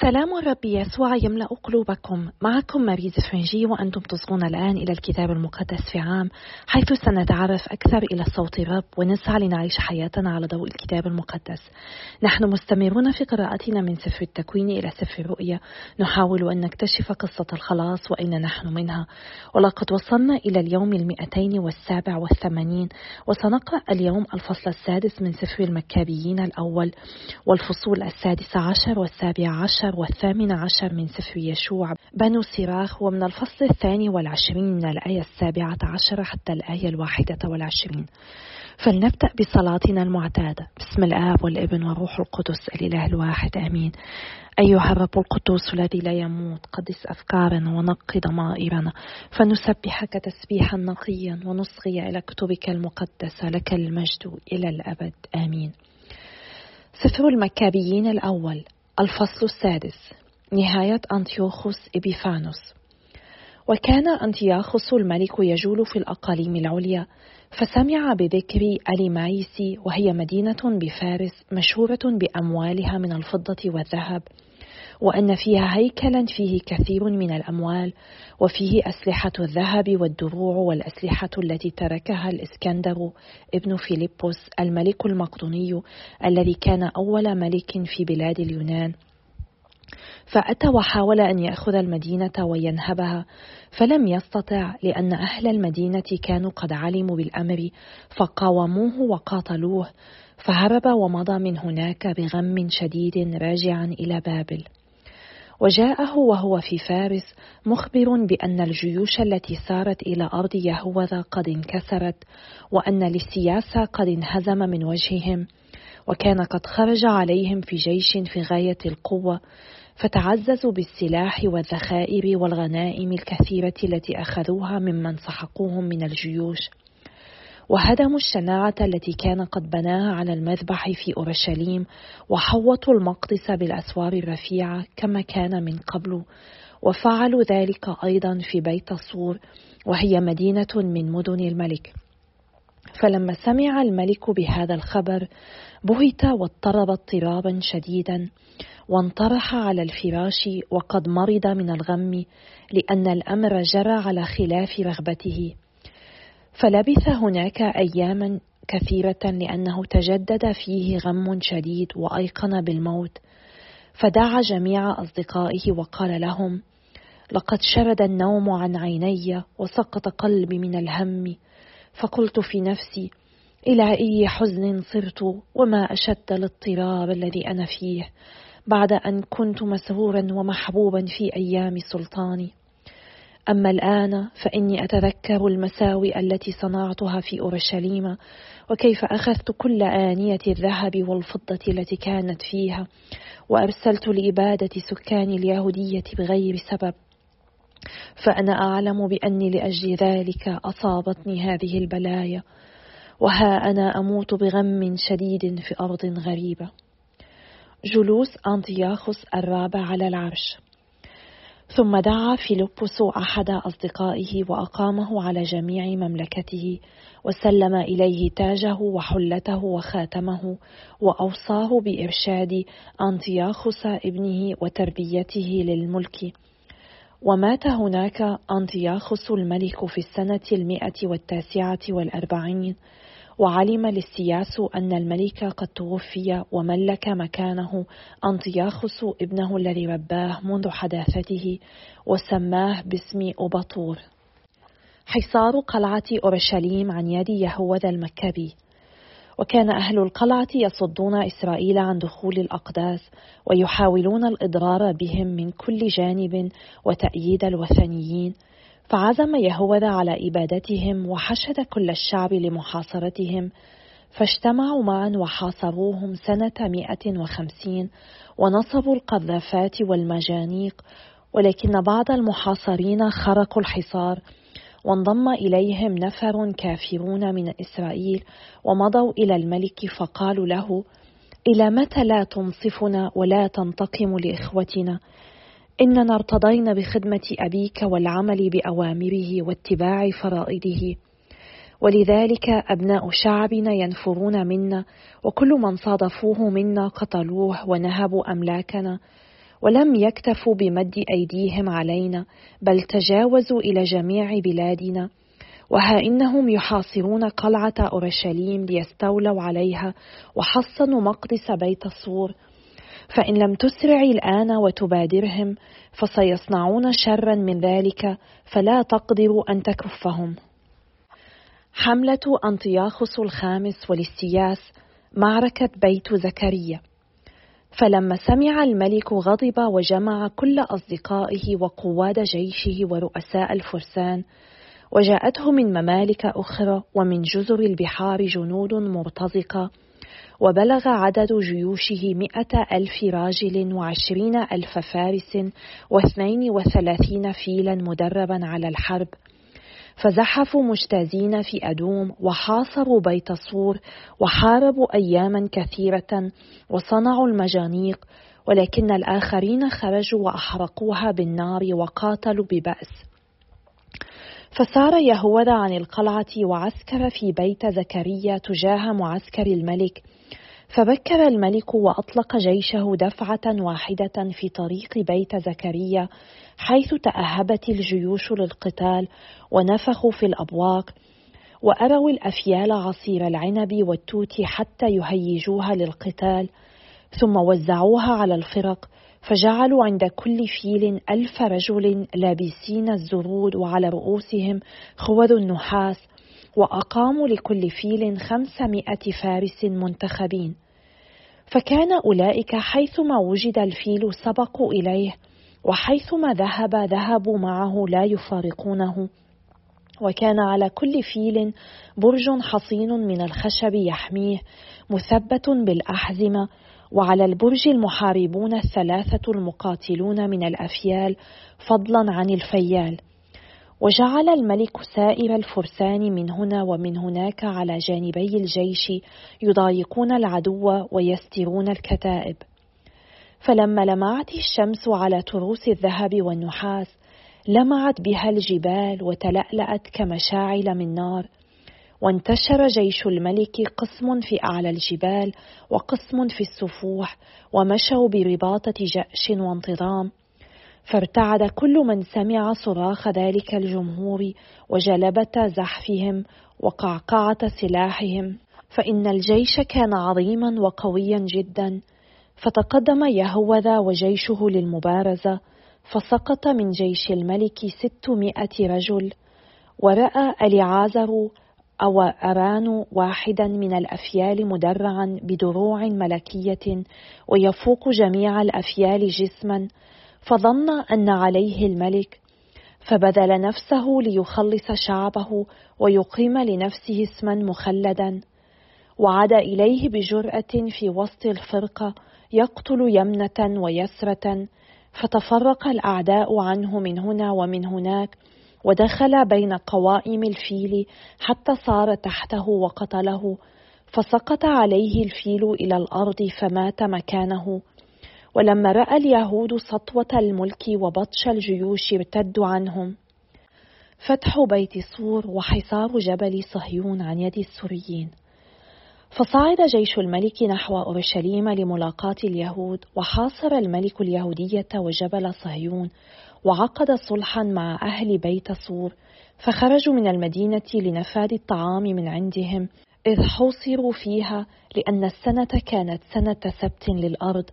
سلام الرب يسوع يملأ قلوبكم. معكم ماريز فرنجي وأنتم تصغون الآن إلى الكتاب المقدس في عام حيث سنتعرف أكثر إلى صوت الرب ونسعى لنعيش حياتنا على ضوء الكتاب المقدس. نحن مستمرون في قراءتنا من سفر التكوين إلى سفر الرؤيا. نحاول أن نكتشف قصة الخلاص وأين نحن منها. ولقد وصلنا إلى اليوم المئتين والسابع والثمانين وسنقرأ اليوم الفصل السادس من سفر المكابيين الأول والفصول السادسة عشر والسابع عشر عشر والثامن عشر من سفر يشوع بنو سراخ ومن الفصل الثاني والعشرين من الآية السابعة عشر حتى الآية الواحدة والعشرين. فلنبدأ بصلاتنا المعتادة. بسم الآب والابن والروح القدس الإله الواحد آمين. أيها الرب القدوس الذي لا يموت قدس أفكارنا ونقي ضمائرنا فنسبحك تسبيحا نقيا ونصغي إلى كتبك المقدسة لك المجد إلى الأبد آمين. سفر المكابيين الأول. الفصل السادس نهاية أنتيوخوس إبيفانوس. وكان أنتياخوس الملك يجول في الأقاليم العليا فسمع بذكر أليمايسي وهي مدينة بفارس مشهورة بأموالها من الفضة والذهب. وأن فيها هيكلا فيه كثير من الأموال وفيه أسلحة الذهب والدروع والأسلحة التي تركها الإسكندر ابن فيلبس الملك المقدوني الذي كان أول ملك في بلاد اليونان. فأتى وحاول أن يأخذ المدينة وينهبها فلم يستطع لأن أهل المدينة كانوا قد علموا بالأمر فقاوموه وقاتلوه فهرب ومضى من هناك بغم شديد راجعا إلى بابل. وجاءه وهو في فارس مخبر بأن الجيوش التي سارت إلى أرض يهوذا قد انكسرت وأن للسياسة قد انهزم من وجههم وكان قد خرج عليهم في جيش في غاية القوة فتعززوا بالسلاح والذخائر والغنائم الكثيرة التي أخذوها ممن سحقوهم من الجيوش. وهدموا الشناعة التي كان قد بناها على المذبح في أورشليم وحوطوا المقدس بالأسوار الرفيعة كما كان من قبل. وفعلوا ذلك أيضا في بيت صور وهي مدينة من مدن الملك. فلما سمع الملك بهذا الخبر بهت واضطرب اضطرابا شديدا وانطرح على الفراش وقد مرض من الغم لأن الأمر جرى على خلاف رغبته. فلبث هناك أياما كثيرة لأنه تجدد فيه غم شديد وأيقن بالموت فدعا جميع أصدقائه وقال لهم لقد شرد النوم عن عيني وسقط قلبي من الهم فقلت في نفسي إلى أي حزن صرت وما أشد الاضطراب الذي أنا فيه بعد أن كنت مسرورا ومحبوبا في أيام سلطاني. أما الآن فإني أتذكر المساوئ التي صنعتها في أورشليم وكيف أخذت كل آنية الذهب والفضة التي كانت فيها وأرسلت لإبادة سكان اليهودية بغير سبب. فأنا أعلم بأني لأجل ذلك أصابتني هذه البلايا وها أنا أموت بغم شديد في أرض غريبة. جلوس أنطياخوس الرابع على العرش. ثم دعا فيلبس أحد أصدقائه وأقامه على جميع مملكته وسلم إليه تاجه وحلته وخاتمه وأوصاه بإرشاد أنطياخوس ابنه وتربيته للملك. ومات هناك أنطياخوس الملك في السنة المئة والتاسعة والأربعين. وعلم للسياس أن الملك قد توفي وملك مكانه أنطياخس ابنه الذي رباه منذ حداثته وسماه باسم أباطور. حصار قلعة أورشليم عن يد يهوذا المكبي وكان أهل القلعة يصدون إسرائيل عن دخول الأقداس ويحاولون الإضرار بهم من كل جانب وتأييد الوثنيين. فعزم يهوذا على إبادتهم وحشد كل الشعب لمحاصرتهم فاجتمعوا معا وحاصروهم سنة مئة وخمسين ونصبوا القذافات والمجانيق ولكن بعض المحاصرين خرقوا الحصار وانضم إليهم نفر كافرون من إسرائيل ومضوا إلى الملك فقالوا له إلى متى لا تنصفنا ولا تنتقم لإخوتنا؟ إننا ارتضينا بخدمة أبيك والعمل بأوامره واتباع فرائضه. ولذلك أبناء شعبنا ينفرون منا وكل من صادفوه منا قتلوه ونهبوا أملاكنا ولم يكتفوا بمد أيديهم علينا بل تجاوزوا إلى جميع بلادنا. وها إنهم يحاصرون قلعة أورشليم ليستولوا عليها وحصنوا مقدس بيت صور فإن لم تسرعي الآن وتبادرهم فسيصنعون شرا من ذلك فلا تقدر أن تكفهم. حملة أنطياخس الخامس والاستياس معركة بيت زكريا. فلما سمع الملك غضب وجمع كل أصدقائه وقواد جيشه ورؤساء الفرسان وجاءته من ممالك أخرى ومن جزر البحار جنود مرتزقة وبلغ عدد جيوشه مئة ألف راجل وعشرين ألف فارس واثنين وثلاثين فيلا مدربا على الحرب. فزحفوا مجتازين في أدوم وحاصروا بيت صور وحاربوا أياما كثيرة وصنعوا المجانيق ولكن الآخرين خرجوا وأحرقوها بالنار وقاتلوا ببأس. فسار يهوذا عن القلعة وعسكر في بيت زكريا تجاه معسكر الملك فبكر الملك وأطلق جيشه دفعة واحدة في طريق بيت زكريا حيث تأهبت الجيوش للقتال ونفخوا في الأبواق وأروا الأفيال عصير العنب والتوت حتى يهيجوها للقتال ثم وزعوها على الفرق فجعلوا عند كل فيل ألف رجل لابسين الزرود وعلى رؤوسهم خوذ النحاس وأقاموا لكل فيل خمسمائة فارس منتخبين. فكان أولئك حيثما وجد الفيل سبقوا إليه وحيثما ذهب ذهبوا معه لا يفارقونه. وكان على كل فيل برج حصين من الخشب يحميه مثبت بالأحزمة. وعلى البرج المحاربون الثلاثة المقاتلون من الأفيال فضلا عن الفيال. وجعل الملك سائر الفرسان من هنا ومن هناك على جانبي الجيش يضايقون العدو ويسترون الكتائب. فلما لمعت الشمس على تروس الذهب والنحاس لمعت بها الجبال وتلألأت كمشاعل من نار وانتشر جيش الملك قسم في أعلى الجبال وقسم في السفوح ومشوا برباطة جأش وانتظام فارتعد كل من سمع صراخ ذلك الجمهور وجلبة زحفهم وقعقعة سلاحهم. فإن الجيش كان عظيما وقويا جدا. فتقدم يهوذا وجيشه للمبارزة. فسقط من جيش الملك ستمائة رجل. ورأى أليعازر أو أران واحدا من الأفيال مدرعا بدروع ملكية. ويفوق جميع الأفيال جسما. فظن أن عليه الملك فبذل نفسه ليخلص شعبه ويقيم لنفسه اسما مخلدا. وعاد إليه بجرأة في وسط الفرقة يقتل يمنة ويسرة فتفرق الأعداء عنه من هنا ومن هناك ودخل بين قوائم الفيل حتى صار تحته وقتله فسقط عليه الفيل إلى الأرض فمات مكانه. ولما رأى اليهود سطوة الملك وبطش الجيوش ارتدوا عنهم. فتح بيت صور وحصار جبل صهيون عن يد السوريين. فصعد جيش الملك نحو أورشليم لملاقاة اليهود وحاصر الملك اليهودية وجبل صهيون وعقد صلحا مع أهل بيت صور. فخرجوا من المدينة لنفاد الطعام من عندهم إذ حوصروا فيها لأن السنة كانت سنة سبت للأرض.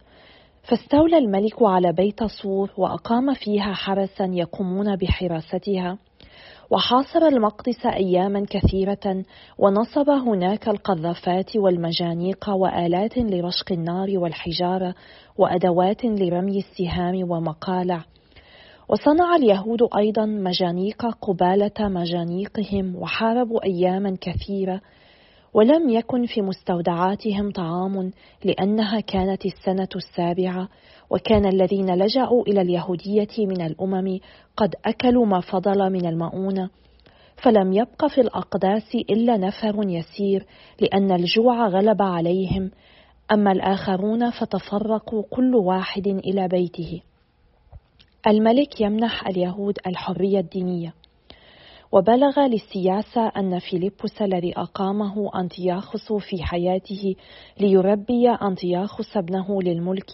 فاستولى الملك على بيت صور وأقام فيها حرسا يقومون بحراستها. وحاصر المقدس أياما كثيرة ونصب هناك القذافات والمجانيق وآلات لرشق النار والحجارة وأدوات لرمي السهام ومقالع. وصنع اليهود أيضا مجانيق قبالة مجانيقهم وحاربوا أياما كثيرة ولم يكن في مستودعاتهم طعام لأنها كانت السنة السابعة وكان الذين لجأوا إلى اليهودية من الأمم قد أكلوا ما فضل من المؤونة. فلم يبق في الأقداس إلا نفر يسير لأن الجوع غلب عليهم. أما الآخرون فتفرقوا كل واحد إلى بيته. الملك يمنح اليهود الحرية الدينية. وبلغ للسياسة أن فيلبس الذي أقامه أنطياخوس في حياته ليربي أنطياخوس ابنه للملك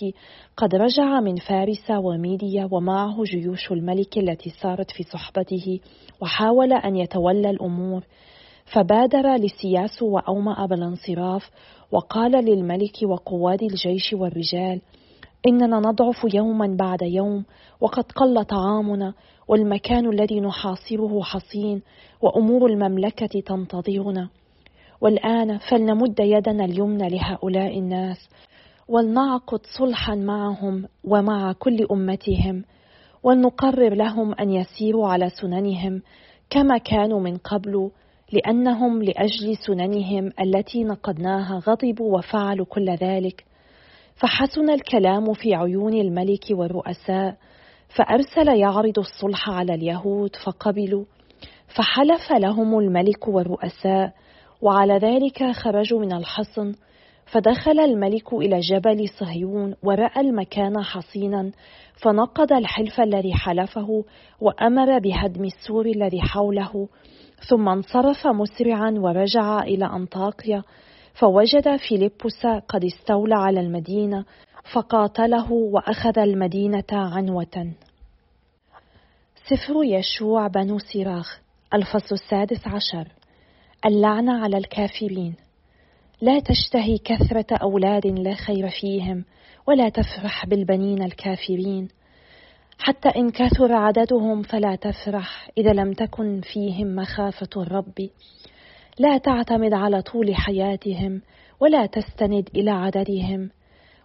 قد رجع من فارس وميديا ومعه جيوش الملك التي سارت في صحبته وحاول أن يتولى الأمور. فبادر لسياس وأومأ بالانصراف وقال للملك وقواد الجيش والرجال إننا نضعف يوما بعد يوم وقد قل طعامنا والمكان الذي نحاصره حصين وأمور المملكة تنتظرنا. والآن فلنمد يدنا اليمنى لهؤلاء الناس ولنعقد صلحا معهم ومع كل أمتهم ولنقرر لهم أن يسيروا على سننهم كما كانوا من قبل لأنهم لأجل سننهم التي نقدناها غضبوا وفعلوا كل ذلك. فحسن الكلام في عيون الملك والرؤساء فأرسل يعرض الصلح على اليهود فقبلوا فحلف لهم الملك والرؤساء وعلى ذلك خرجوا من الحصن فدخل الملك إلى جبل صهيون ورأى المكان حصينا فنقض الحلف الذي حلفه وأمر بهدم السور الذي حوله ثم انصرف مسرعا ورجع إلى أنطاكيا فوجد فيلبس قد استولى على المدينة فقاتله وأخذ المدينة عنوة. سفر يشوع بنو سراخ الفصل السادس عشر. اللعنة على الكافرين. لا تشتهي كثرة أولاد لا خير فيهم ولا تفرح بالبنين الكافرين. حتى إن كثر عددهم فلا تفرح إذا لم تكن فيهم مخافة الرب. لا تعتمد على طول حياتهم ولا تستند إلى عددهم.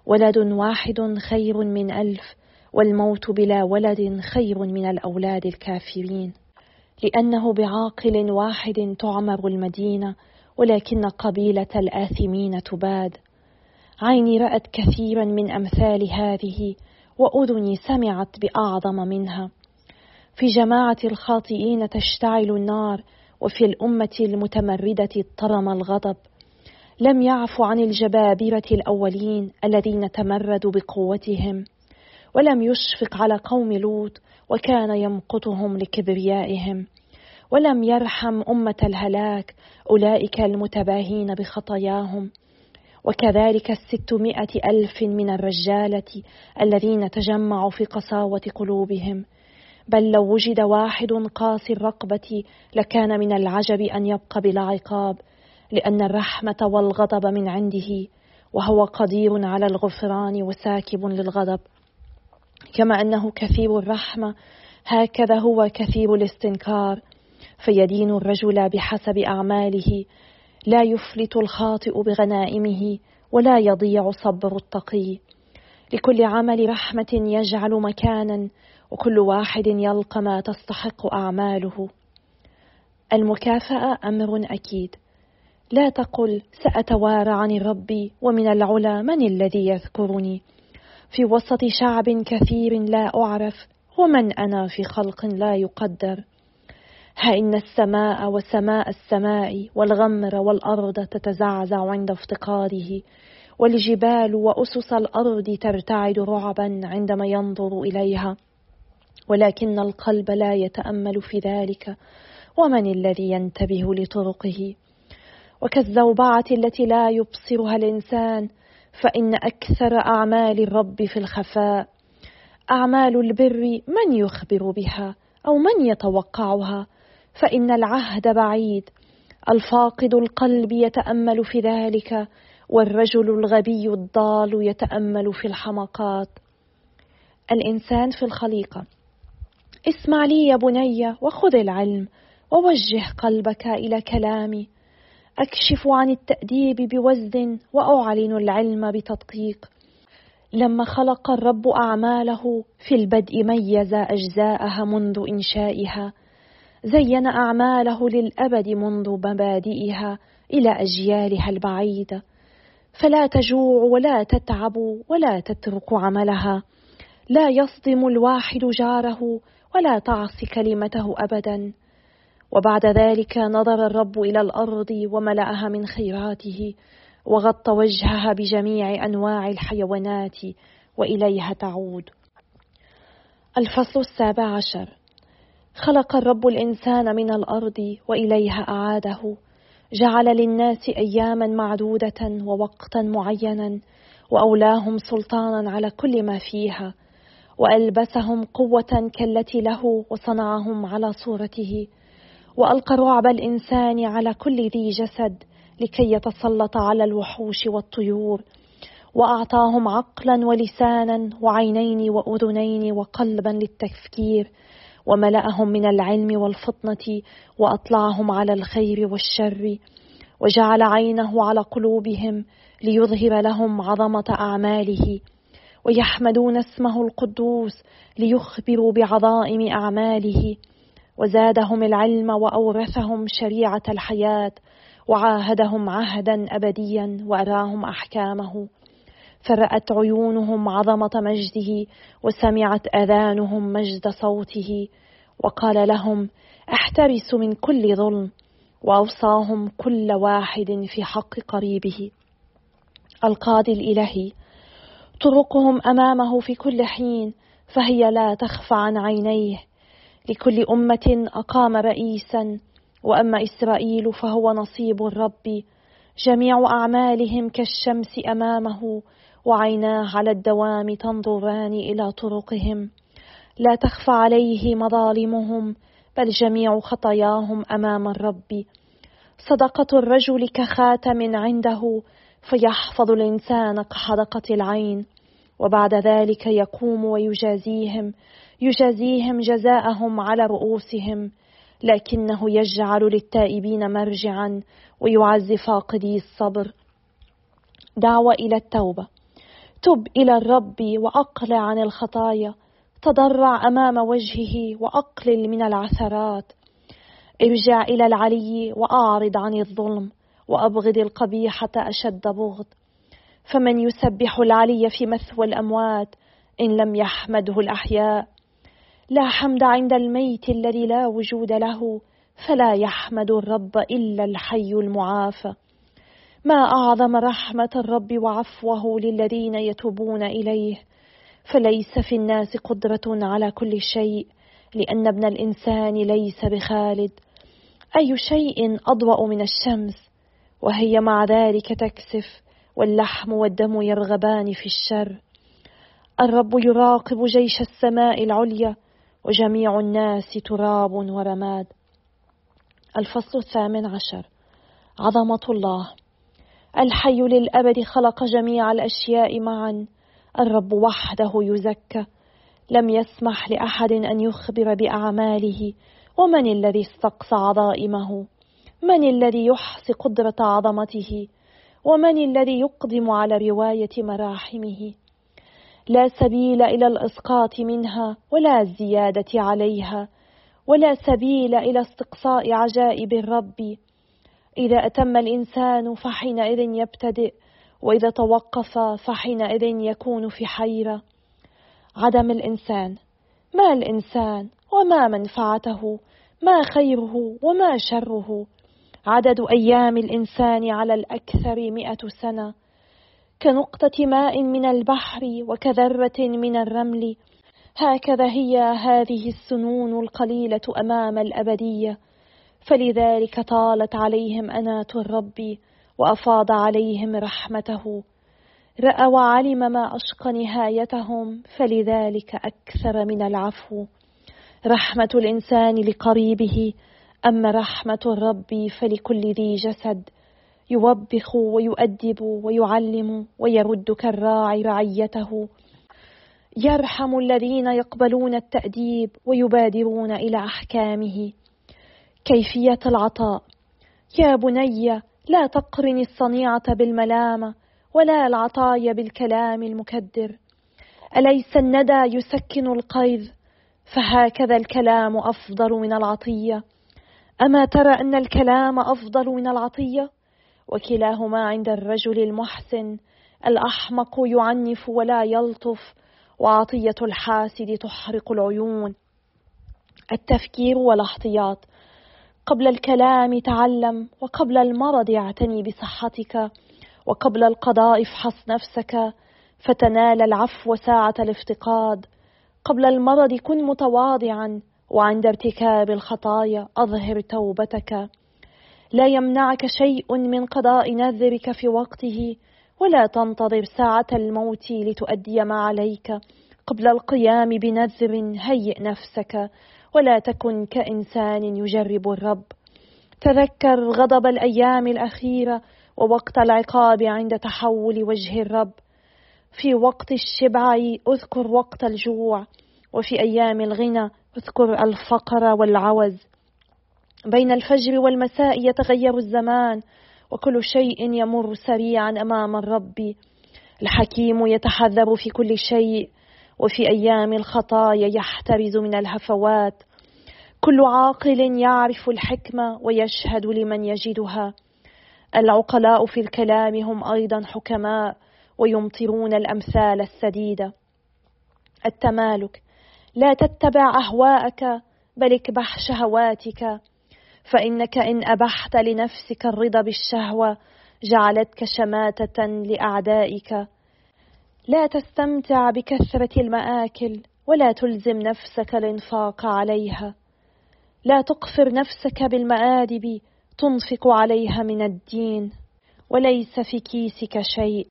ولد واحد خير من ألف والموت بلا ولد خير من الأولاد الكافرين. لأنه بعاقل واحد تعمر المدينة ولكن قبيلة الآثمين تباد. عيني رأت كثيرا من أمثال هذه وأذني سمعت بأعظم منها. في جماعة الخاطئين تشتعل النار وفي الأمة المتمردة اضطرم الغضب. لم يعفوا عن الجبابرة الأولين الذين تمردوا بقوتهم ولم يشفق على قوم لوط وكان يمقتهم لكبريائهم ولم يرحم أمة الهلاك أولئك المتباهين بخطاياهم. وكذلك الستمائة ألف من الرجالة الذين تجمعوا في قساوة قلوبهم. بل لو وجد واحد قاسي الرقبة لكان من العجب أن يبقى بلا عقاب. لأن الرحمة والغضب من عنده وهو قدير على الغفران وساكب للغضب. كما أنه كثير الرحمة هكذا هو كثير الاستنكار. فيدين الرجل بحسب أعماله لا يفلت الخاطئ بغنائمه ولا يضيع صبر التقي. لكل عمل رحمة يجعل مكانا وكل واحد يلقى ما تستحق أعماله. المكافأة أمر أكيد. لا تقل سأتوارى عن الرب ومن العلا من الذي يذكرني. في وسط شعب كثير لا أعرف ومن أنا في خلق لا يقدر. ها إن السماء وسماء السماء والغمر والأرض تتزعزع عند افتقاده والجبال وأسس الأرض ترتعد رعبا عندما ينظر إليها. ولكن القلب لا يتأمل في ذلك ومن الذي ينتبه لطرقه؟ وكالزوبعة التي لا يبصرها الإنسان فإن أكثر أعمال الرب في الخفاء. أعمال البر من يخبر بها أو من يتوقعها؟ فإن العهد بعيد. الفاقد القلب يتأمل في ذلك والرجل الغبي الضال يتأمل في الحمقات. الإنسان في الخليقة. اسمع لي يا بني وخذ العلم ووجه قلبك إلى كلامي. أكشف عن التأديب بوزن وأعلن العلم بتدقيق. لما خلق الرب أعماله في البدء ميز أجزاءها منذ إنشائها. زين أعماله للأبد منذ مبادئها إلى أجيالها البعيدة فلا تجوع ولا تتعب ولا تترك عملها. لا يصدم الواحد جاره ولا تعصي كلمته أبدا. وبعد ذلك نظر الرب إلى الأرض وملأها من خيراته وغطى وجهها بجميع أنواع الحيوانات وإليها تعود. الفصل السابع عشر. خلق الرب الإنسان من الأرض وإليها أعاده. جعل للناس أياما معدودة ووقتا معينا وأولاهم سلطانا على كل ما فيها. وألبسهم قوة كالتي له وصنعهم على صورته. وألقى رعب الإنسان على كل ذي جسد لكي يتسلط على الوحوش والطيور. وأعطاهم عقلا ولسانا وعينين وأذنين وقلبا للتفكير. وملأهم من العلم والفطنة وأطلعهم على الخير والشر. وجعل عينه على قلوبهم ليظهر لهم عظمة أعماله. ويحمدون اسمه القدوس ليخبروا بعظائم أعماله. وزادهم العلم وأورثهم شريعة الحياة وعاهدهم عهدا أبديا وأراهم أحكامه. فرأت عيونهم عظمة مجده وسمعت آذانهم مجد صوته وقال لهم أحترسوا من كل ظلم وأوصاهم كل واحد في حق قريبه. القاضي الإلهي طرقهم أمامه في كل حين فهي لا تخفى عن عينيه لكل أمة أقام رئيسا وأما إسرائيل فهو نصيب الرب. جميع أعمالهم كالشمس أمامه وعيناه على الدوام تنظران إلى طرقهم. لا تخفى عليه مظالمهم بل جميع خطاياهم أمام الرب. صدقة الرجل كخاتم عنده فيحفظ الإنسان كحدقة العين. وبعد ذلك يقوم ويجازيهم يجازيهم جزاءهم على رؤوسهم لكنه يجعل للتائبين مرجعا ويعزي فاقدي الصبر. دعوة إلى التوبة. تب إلى الرب وأقلع عن الخطايا. تضرع أمام وجهه وأقلل من العثرات. ارجع إلى العلي وأعرض عن الظلم وأبغض القبيحة أشد بغض. فمن يسبح العلي في مثوى الأموات إن لم يحمده الأحياء. لا حمد عند الميت الذي لا وجود له فلا يحمد الرب إلا الحي المعافى ما أعظم رحمة الرب وعفوه للذين يتوبون إليه. فليس في الناس قدرة على كل شيء لأن ابن الإنسان ليس بخالد. أي شيء أضوأ من الشمس؟ وهي مع ذلك تكسف واللحم والدم يرغبان في الشر. الرب يراقب جيش السماء العليا وجميع الناس تراب ورماد. الفصل الثامن عشر. عظمة الله. الحي للأبد خلق جميع الأشياء معا. الرب وحده يزكى. لم يسمح لأحد أن يخبر بأعماله. ومن الذي استقصى عظائمه؟ من الذي يحصي قدرة عظمته؟ ومن الذي يقدم على رواية مراحمه؟ لا سبيل إلى الإسقاط منها ولا الزيادة عليها ولا سبيل إلى استقصاء عجائب الرب. إذا أتم الإنسان فحينئذ يبتدئ وإذا توقف فحينئذ يكون في حيرة. عدم الإنسان ما الإنسان وما منفعته؟ ما خيره وما شره؟ عدد أيام الإنسان على الأكثر مئة سنة. كنقطة ماء من البحر وكذرة من الرمل. هكذا هي هذه السنون القليلة أمام الأبدية. فلذلك طالت عليهم أنات الرب وأفاض عليهم رحمته. رأى وعلم ما أشقى نهايتهم فلذلك أكثر من العفو. رحمة الإنسان لقريبه أما رحمة الرب فلكل ذي جسد. يوبخ ويؤدب ويعلم ويرد كالراعي رعيته. يرحم الذين يقبلون التأديب ويبادرون إلى أحكامه. كيفية العطاء. يا بني لا تقرن الصنيعة بالملامة ولا العطايا بالكلام المكدر. أليس الندى يسكن القيظ؟ فهكذا الكلام أفضل من العطية. أما ترى أن الكلام أفضل من العطية؟ وكلاهما عند الرجل المحسن. الأحمق يعنف ولا يلطف وعطية الحاسد تحرق العيون. التفكير والاحتياط. قبل الكلام تعلم وقبل المرض اعتني بصحتك وقبل القضاء افحص نفسك فتنال العفو ساعة الافتقاد. قبل المرض كن متواضعا وعند ارتكاب الخطايا أظهر توبتك. لا يمنعك شيء من قضاء نذرك في وقته ولا تنتظر ساعة الموت لتؤدي ما عليك. قبل القيام بنذر هيئ نفسك ولا تكن كإنسان يجرب الرب. تذكر غضب الأيام الأخيرة ووقت العقاب عند تحول وجه الرب. في وقت الشبع أذكر وقت الجوع وفي أيام الغنى أذكر الفقر والعوز. بين الفجر والمساء يتغير الزمان وكل شيء يمر سريعا أمام الرب. الحكيم يتحذر في كل شيء وفي أيام الخطايا يحترز من الهفوات. كل عاقل يعرف الحكمة ويشهد لمن يجدها. العقلاء في الكلام هم أيضا حكماء ويمطرون الأمثال السديدة. التمالك لا تتبع أهواءك بل اكبح شهواتك. فإنك إن أبحت لنفسك الرضا بالشهوة جعلتك شماتة لأعدائك. لا تستمتع بكثرة المآكل ولا تلزم نفسك الإنفاق عليها. لا تقفر نفسك بالمآدب تنفق عليها من الدين. وليس في كيسك شيء.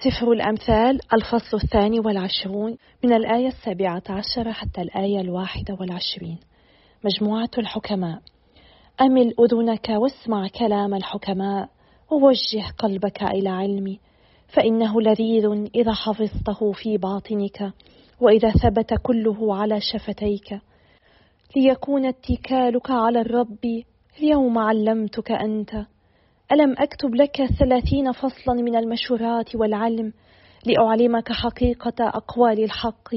سفر الأمثال الفصل الثاني والعشرون من الآية السابعة عشرة حتى الآية الواحدة والعشرين. مجموعة الحكماء. أمل أذنك واسمع كلام الحكماء ووجه قلبك إلى علمي فإنه لذيذ إذا حفظته في باطنك وإذا ثبت كله على شفتيك. ليكون اتكالك على الرب اليوم علمتك أنت. ألم أكتب لك ثلاثين فصلا من المشورات والعلم لأعلمك حقيقة أقوال الحق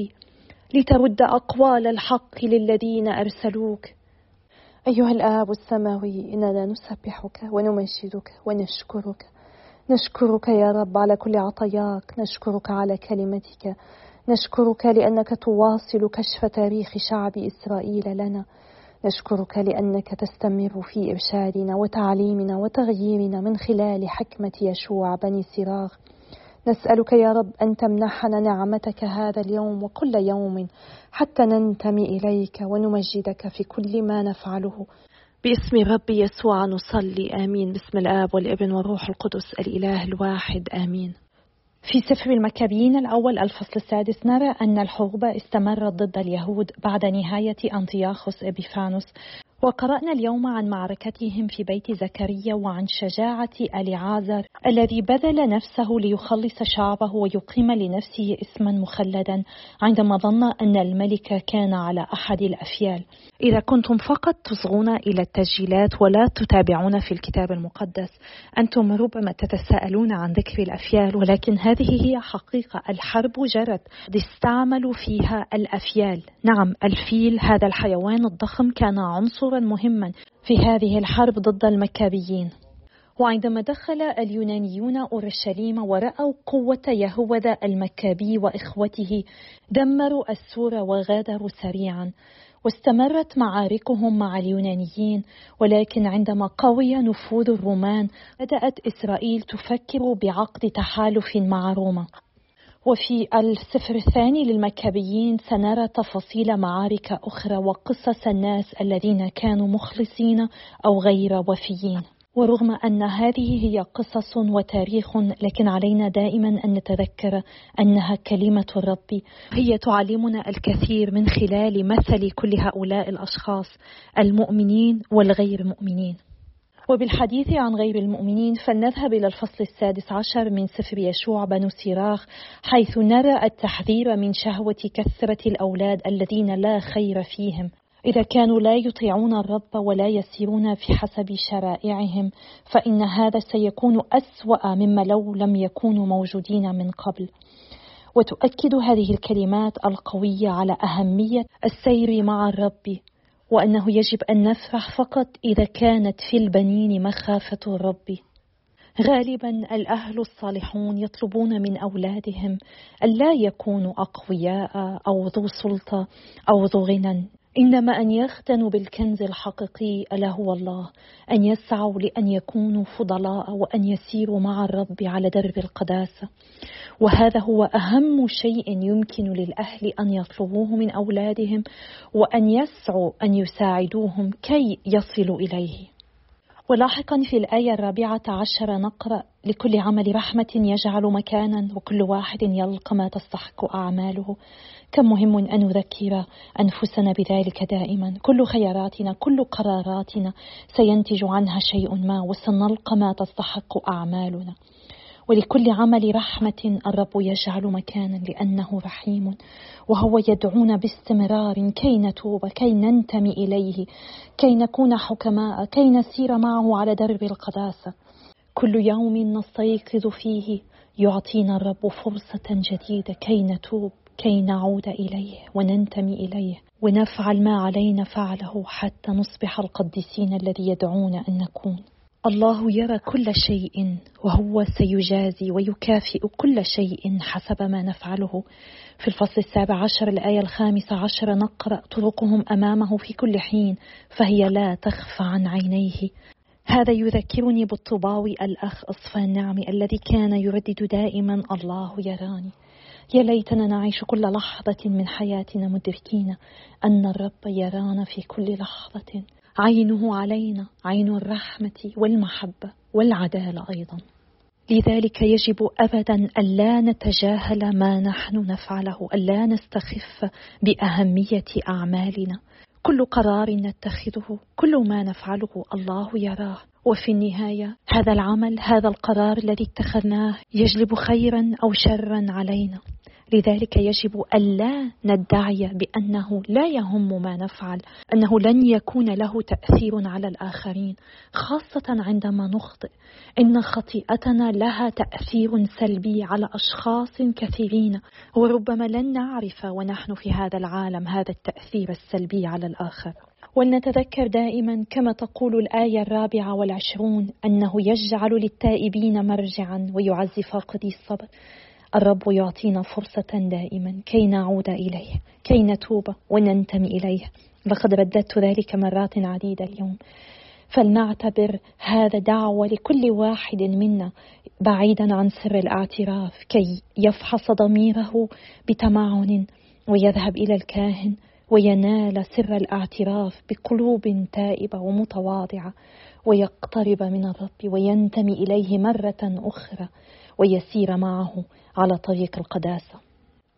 لترد أقوال الحق للذين أرسلوك. أيها الآب السماوي إننا نسبحك ونمجدك ونشكرك. نشكرك يا رب على كل عطاياك نشكرك على كلمتك. نشكرك لأنك تواصل كشف تاريخ شعب إسرائيل لنا. نشكرك لأنك تستمر في إرشادنا وتعليمنا وتغييرنا من خلال حكمة يشوع بني سراغ. نسألك يا رب أن تمنحنا نعمتك هذا اليوم وكل يوم حتى ننتمي إليك ونمجدك في كل ما نفعله. باسم رب يسوع نصلي آمين. باسم الآب والابن والروح القدس الإله الواحد آمين. في سفر المكابين الأول الفصل السادس نرى أن الحروب استمرت ضد اليهود بعد نهاية أنطياخوس إبيفانوس. وقرأنا اليوم عن معركتهم في بيت زكريا وعن شجاعة أليعازر الذي بذل نفسه ليخلص شعبه ويقيم لنفسه اسما مخلدا عندما ظن أن الملك كان على أحد الأفيال. إذا كنتم فقط تصغون إلى التسجيلات ولا تتابعون في الكتاب المقدس أنتم ربما تتساءلون عن ذكر الأفيال ولكن هذه هي حقيقة. الحرب جرت. استعملوا فيها الأفيال. نعم الفيل هذا الحيوان الضخم كان عنصرا مهما في هذه الحرب ضد المكابيين. وعندما دخل اليونانيون أورشليم ورأوا قوة يهوذا المكابي وإخوته دمروا السور وغادروا سريعا. واستمرت معاركهم مع اليونانيين ولكن عندما قوي نفوذ الرومان بدأت إسرائيل تفكر بعقد تحالف مع روما. وفي السفر الثاني للمكابيين سنرى تفاصيل معارك أخرى وقصص الناس الذين كانوا مخلصين أو غير وفيين. ورغم أن هذه هي قصص وتاريخ لكن علينا دائما أن نتذكر أنها كلمة الرب. هي تعلمنا الكثير من خلال مثل كل هؤلاء الأشخاص المؤمنين والغير مؤمنين. وبالحديث عن غير المؤمنين فلنذهب إلى الفصل السادس عشر من سفر يشوع بن سيراخ حيث نرى التحذير من شهوة كثرة الأولاد الذين لا خير فيهم. إذا كانوا لا يطيعون الرب ولا يسيرون في حسب شرائعهم فإن هذا سيكون أسوأ مما لو لم يكونوا موجودين من قبل. وتؤكد هذه الكلمات القوية على أهمية السير مع الرب. وأنه يجب أن نفرح فقط إذا كانت في البنين مخافة الرب. غالبا الأهل الصالحون يطلبون من أولادهم ألا يكونوا أقوياء أو ذو سلطة أو ذو غنى. إنما أن يختنوا بالكنز الحقيقي ألا هو الله؟ أن يسعوا لأن يكونوا فضلاء وأن يسيروا مع الرب على درب القداسة. وهذا هو أهم شيء يمكن للأهل أن يطلبوه من أولادهم وأن يسعوا أن يساعدوهم كي يصلوا إليه. ولاحقا في الآية الرابعة عشر نقرأ لكل عمل رحمة يجعل مكانا وكل واحد يلقى ما تستحق أعماله. كم مهم أن نذكر أنفسنا بذلك دائما. كل خياراتنا كل قراراتنا سينتج عنها شيء ما وسنلقى ما تستحق أعمالنا. ولكل عمل رحمة الرب يجعل مكانا لأنه رحيم وهو يدعونا باستمرار كي نتوب كي ننتمي إليه كي نكون حكماء كي نسير معه على درب القداسة. كل يوم نستيقظ فيه يعطينا الرب فرصة جديدة كي نتوب كي نعود إليه وننتمي إليه ونفعل ما علينا فعله حتى نصبح القديسين الذي يدعونا أن نكون. الله يرى كل شيء وهو سيجازي ويكافئ كل شيء حسب ما نفعله. في الفصل السابع عشر الآية الخامسة عشر نقرأ طرقهم أمامه في كل حين فهي لا تخفى عن عينيه. هذا يذكرني بالطباوي الأخ أصفى النعم الذي كان يردد دائما الله يراني. يا ليتنا نعيش كل لحظة من حياتنا مدركين أن الرب يرانا في كل لحظة. عينه علينا عين الرحمة والمحبة والعدالة أيضا. لذلك يجب أبدا ألا نتجاهل ما نحن نفعله ألا نستخف بأهمية أعمالنا. كل قرار نتخذه كل ما نفعله الله يراه. وفي النهاية هذا العمل هذا القرار الذي اتخذناه يجلب خيرا أو شرا علينا. لذلك يجب ألا ندعي بأنه لا يهم ما نفعل أنه لن يكون له تأثير على الآخرين خاصة عندما نخطئ. إن خطيئتنا لها تأثير سلبي على أشخاص كثيرين وربما لن نعرف ونحن في هذا العالم هذا التأثير السلبي على الآخر. ولنتذكر دائما كما تقول الآية الرابعة والعشرون أنه يجعل للتائبين مرجعا ويعزي فاقدي الصبر. الرب يعطينا فرصة دائما كي نعود إليه كي نتوب وننتمي إليه. لقد رددت ذلك مرات عديدة اليوم. فلنعتبر هذا دعوة لكل واحد منا بعيدا عن سر الاعتراف كي يفحص ضميره بتمعن ويذهب إلى الكاهن وينال سر الاعتراف بقلوب تائبة ومتواضعة ويقترب من الرب وينتمي إليه مرة أخرى. ويسير معه على طريق القداسة.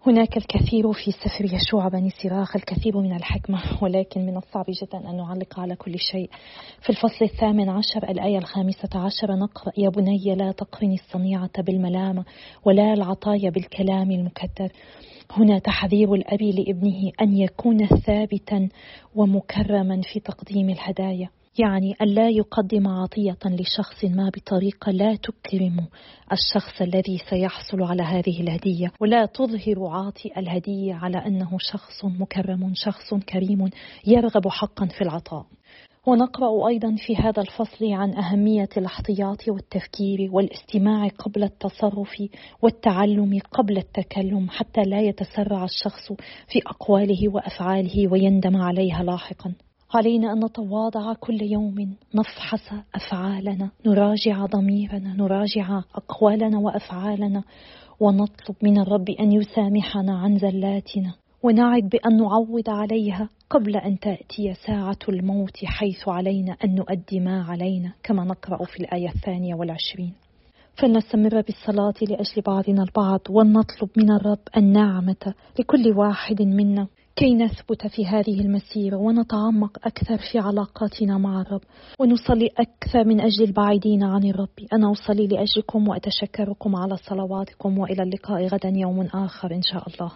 هناك الكثير في سفر يشوع بني سراخ الكثير من الحكمة ولكن من الصعب جدا أن نعلق على كل شيء. في الفصل الثامن عشر الآية الخامسة عشر نقرأ يا بني لا تقرني الصنيعة بالملامة ولا العطايا بالكلام المكدر. هنا تحذير الأب لابنه أن يكون ثابتا ومكرما في تقديم الهدايا. يعني ألا يقدم عطية لشخص ما بطريقة لا تكرم الشخص الذي سيحصل على هذه الهدية ولا تظهر عاطي الهدية على أنه شخص مكرم شخص كريم يرغب حقا في العطاء. ونقرأ أيضا في هذا الفصل عن أهمية الاحتياط والتفكير والاستماع قبل التصرف والتعلم قبل التكلم حتى لا يتسرع الشخص في أقواله وأفعاله ويندم عليها لاحقا. علينا أن نتواضع كل يوم نفحص أفعالنا نراجع ضميرنا نراجع أقوالنا وأفعالنا ونطلب من الرب أن يسامحنا عن زلاتنا ونعد بأن نعوض عليها قبل أن تأتي ساعة الموت حيث علينا أن نؤدي ما علينا كما نقرأ في الآية الثانية والعشرين. فلنستمر بالصلاة لأجل بعضنا البعض ولنطلب من الرب النعمة لكل واحد منا. كي نثبت في هذه المسيرة ونتعمق أكثر في علاقاتنا مع الرب ونصلي أكثر من أجل البعيدين عن الرب. أنا أصلي لأجلكم وأتشكركم على صلواتكم وإلى اللقاء غدا يوم آخر إن شاء الله.